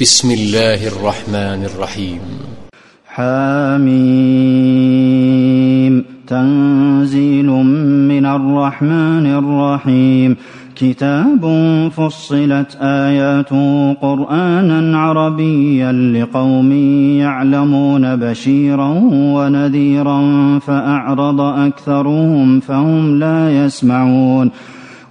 بسم الله الرحمن الرحيم. حاميم تنزيل من الرحمن الرحيم. كتاب فصلت آياته قرآنا عربيا لقوم يعلمون بشيرا ونذيرا فأعرض أكثرهم فهم لا يسمعون.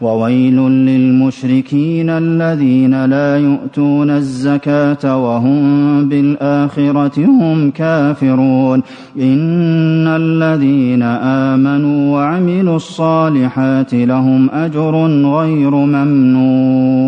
وويل للمشركين الذين لا يؤتون الزكاه وهم بالاخره هم كافرون ان الذين امنوا وعملوا الصالحات لهم اجر غير ممنون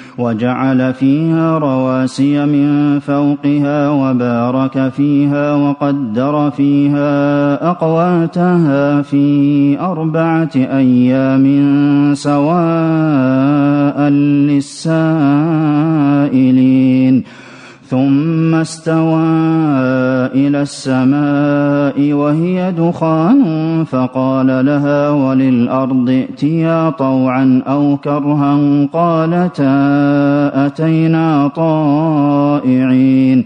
وجعل فيها رواسي من فوقها وبارك فيها وقدر فيها أقواتها في أربعة أيام سواء للسائلين ثم استوى إلى السماء وهي دخان فقال لها وللأرض ائتيا طوعا أو كرها قالتا أتينا طائعين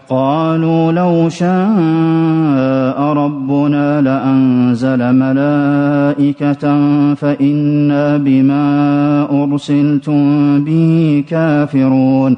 قالوا لو شاء ربنا لأنزل ملائكة فإنا بما أرسلتم به كافرون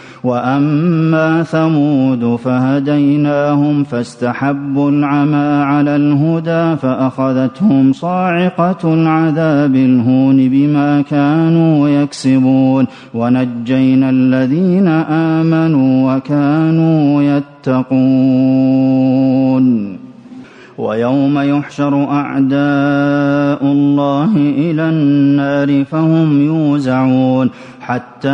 وأما ثمود فهديناهم فاستحبوا العمى على الهدى فأخذتهم صاعقة العذاب الهون بما كانوا يكسبون ونجينا الذين آمنوا وكانوا يتقون ويوم يحشر أعداء الله إلى النار فهم يوزعون حتى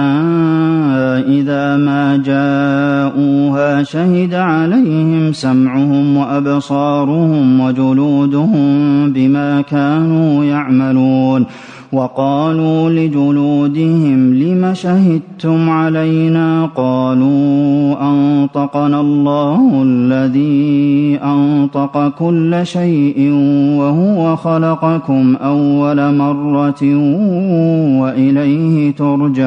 إذا ما جاءوها شهد عليهم سمعهم وأبصارهم وجلودهم بما كانوا يعملون وقالوا لجلودهم لم شهدتم علينا قالوا أنطقنا الله الذي أنطق كل شيء وهو خلقكم أول مرة وإليه ترجعون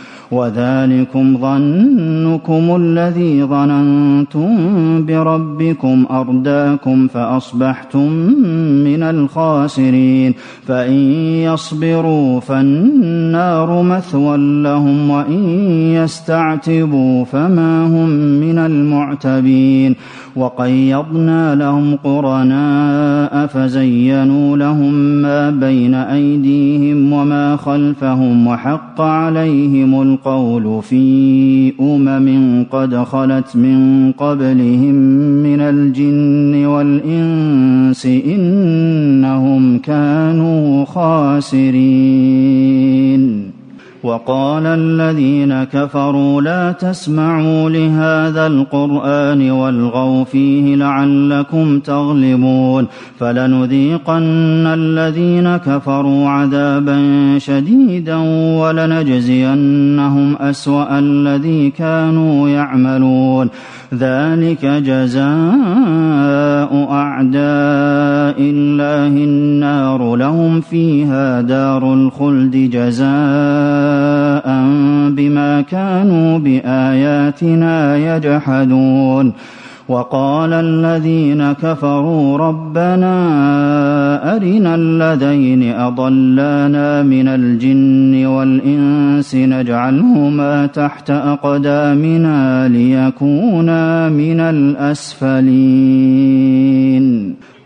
وذلكم ظنكم الذي ظننتم بربكم أرداكم فأصبحتم من الخاسرين فإن يصبروا فالنار مثوى لهم وإن يستعتبوا فما هم من المعتبين وقيضنا لهم قرناء فزينوا لهم ما بين أيديهم وما خلفهم وحق عليهم القول في أمم قد خلت من قبلهم من الجن والإنس إنهم كانوا خاسرين. وقال الذين كفروا لا تسمعوا لهذا القرآن والغوا فيه لعلكم تغلبون فلنذيقن الذين كفروا عذابا شديدا ولنجزينهم أسوأ الذي كانوا يعملون. ذلك جزاء أعداء الله النار. لهم فيها دار الخلد جزاء بما كانوا بآياتنا يجحدون. وقال الذين كفروا ربنا أرنا الذين أضلانا من الجن والإنس نجعلهما تحت أقدامنا ليكونا من الأسفلين.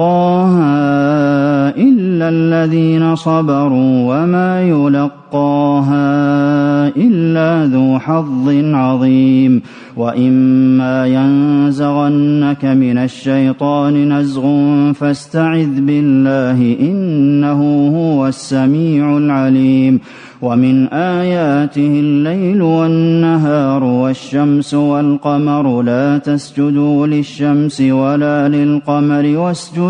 يلقاها إلا الذين صبروا وما يلقاها إلا ذو حظ عظيم. وإما ينزغنك من الشيطان نزغ فاستعذ بالله إنه هو السميع العليم. ومن آياته الليل والنهار والشمس والقمر لا تسجدوا للشمس ولا للقمر واسجدوا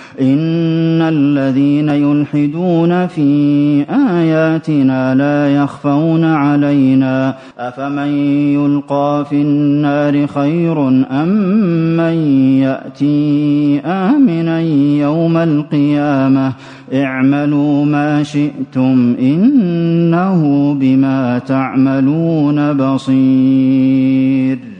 إن الذين يلحدون في آياتنا لا يخفون علينا أفمن يلقى في النار خير أم من يأتي آمنا يوم القيامة اعملوا ما شئتم إنه بما تعملون بصير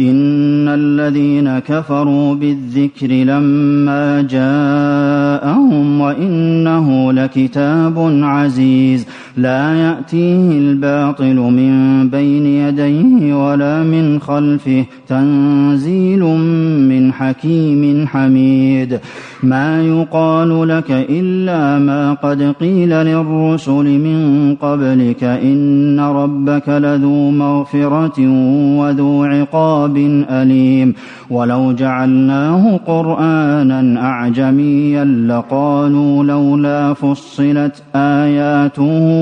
إن الذين كفروا بالذكر لما جاءهم وإنه لكتاب عزيز. لا يأتيه الباطل من بين يديه ولا من خلفه تنزيل من حكيم حميد. ما يقال لك إلا ما قد قيل للرسل من قبلك إن ربك لذو مغفرة وذو عقاب أليم. ولو جعلناه قرآنا أعجميا لقالوا لولا فصلت آياته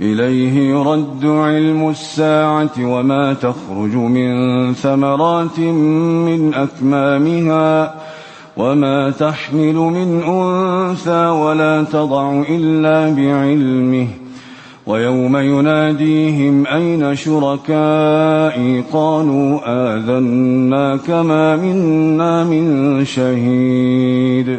إليه يرد علم الساعة وما تخرج من ثمرات من أكمامها وما تحمل من أنثى ولا تضع إلا بعلمه ويوم يناديهم أين شركائي قالوا آذنا كما منا من شهيد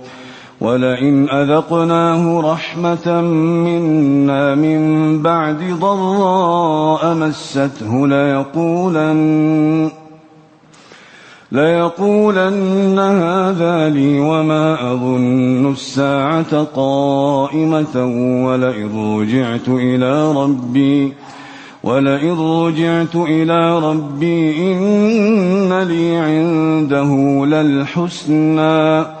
ولئن أذقناه رحمة منا من بعد ضراء مسته ليقولن ليقولن هذا لي وما أظن الساعة قائمة ولئن رجعت إلى ربي ولئن رجعت إلى ربي إن لي عنده للحسنى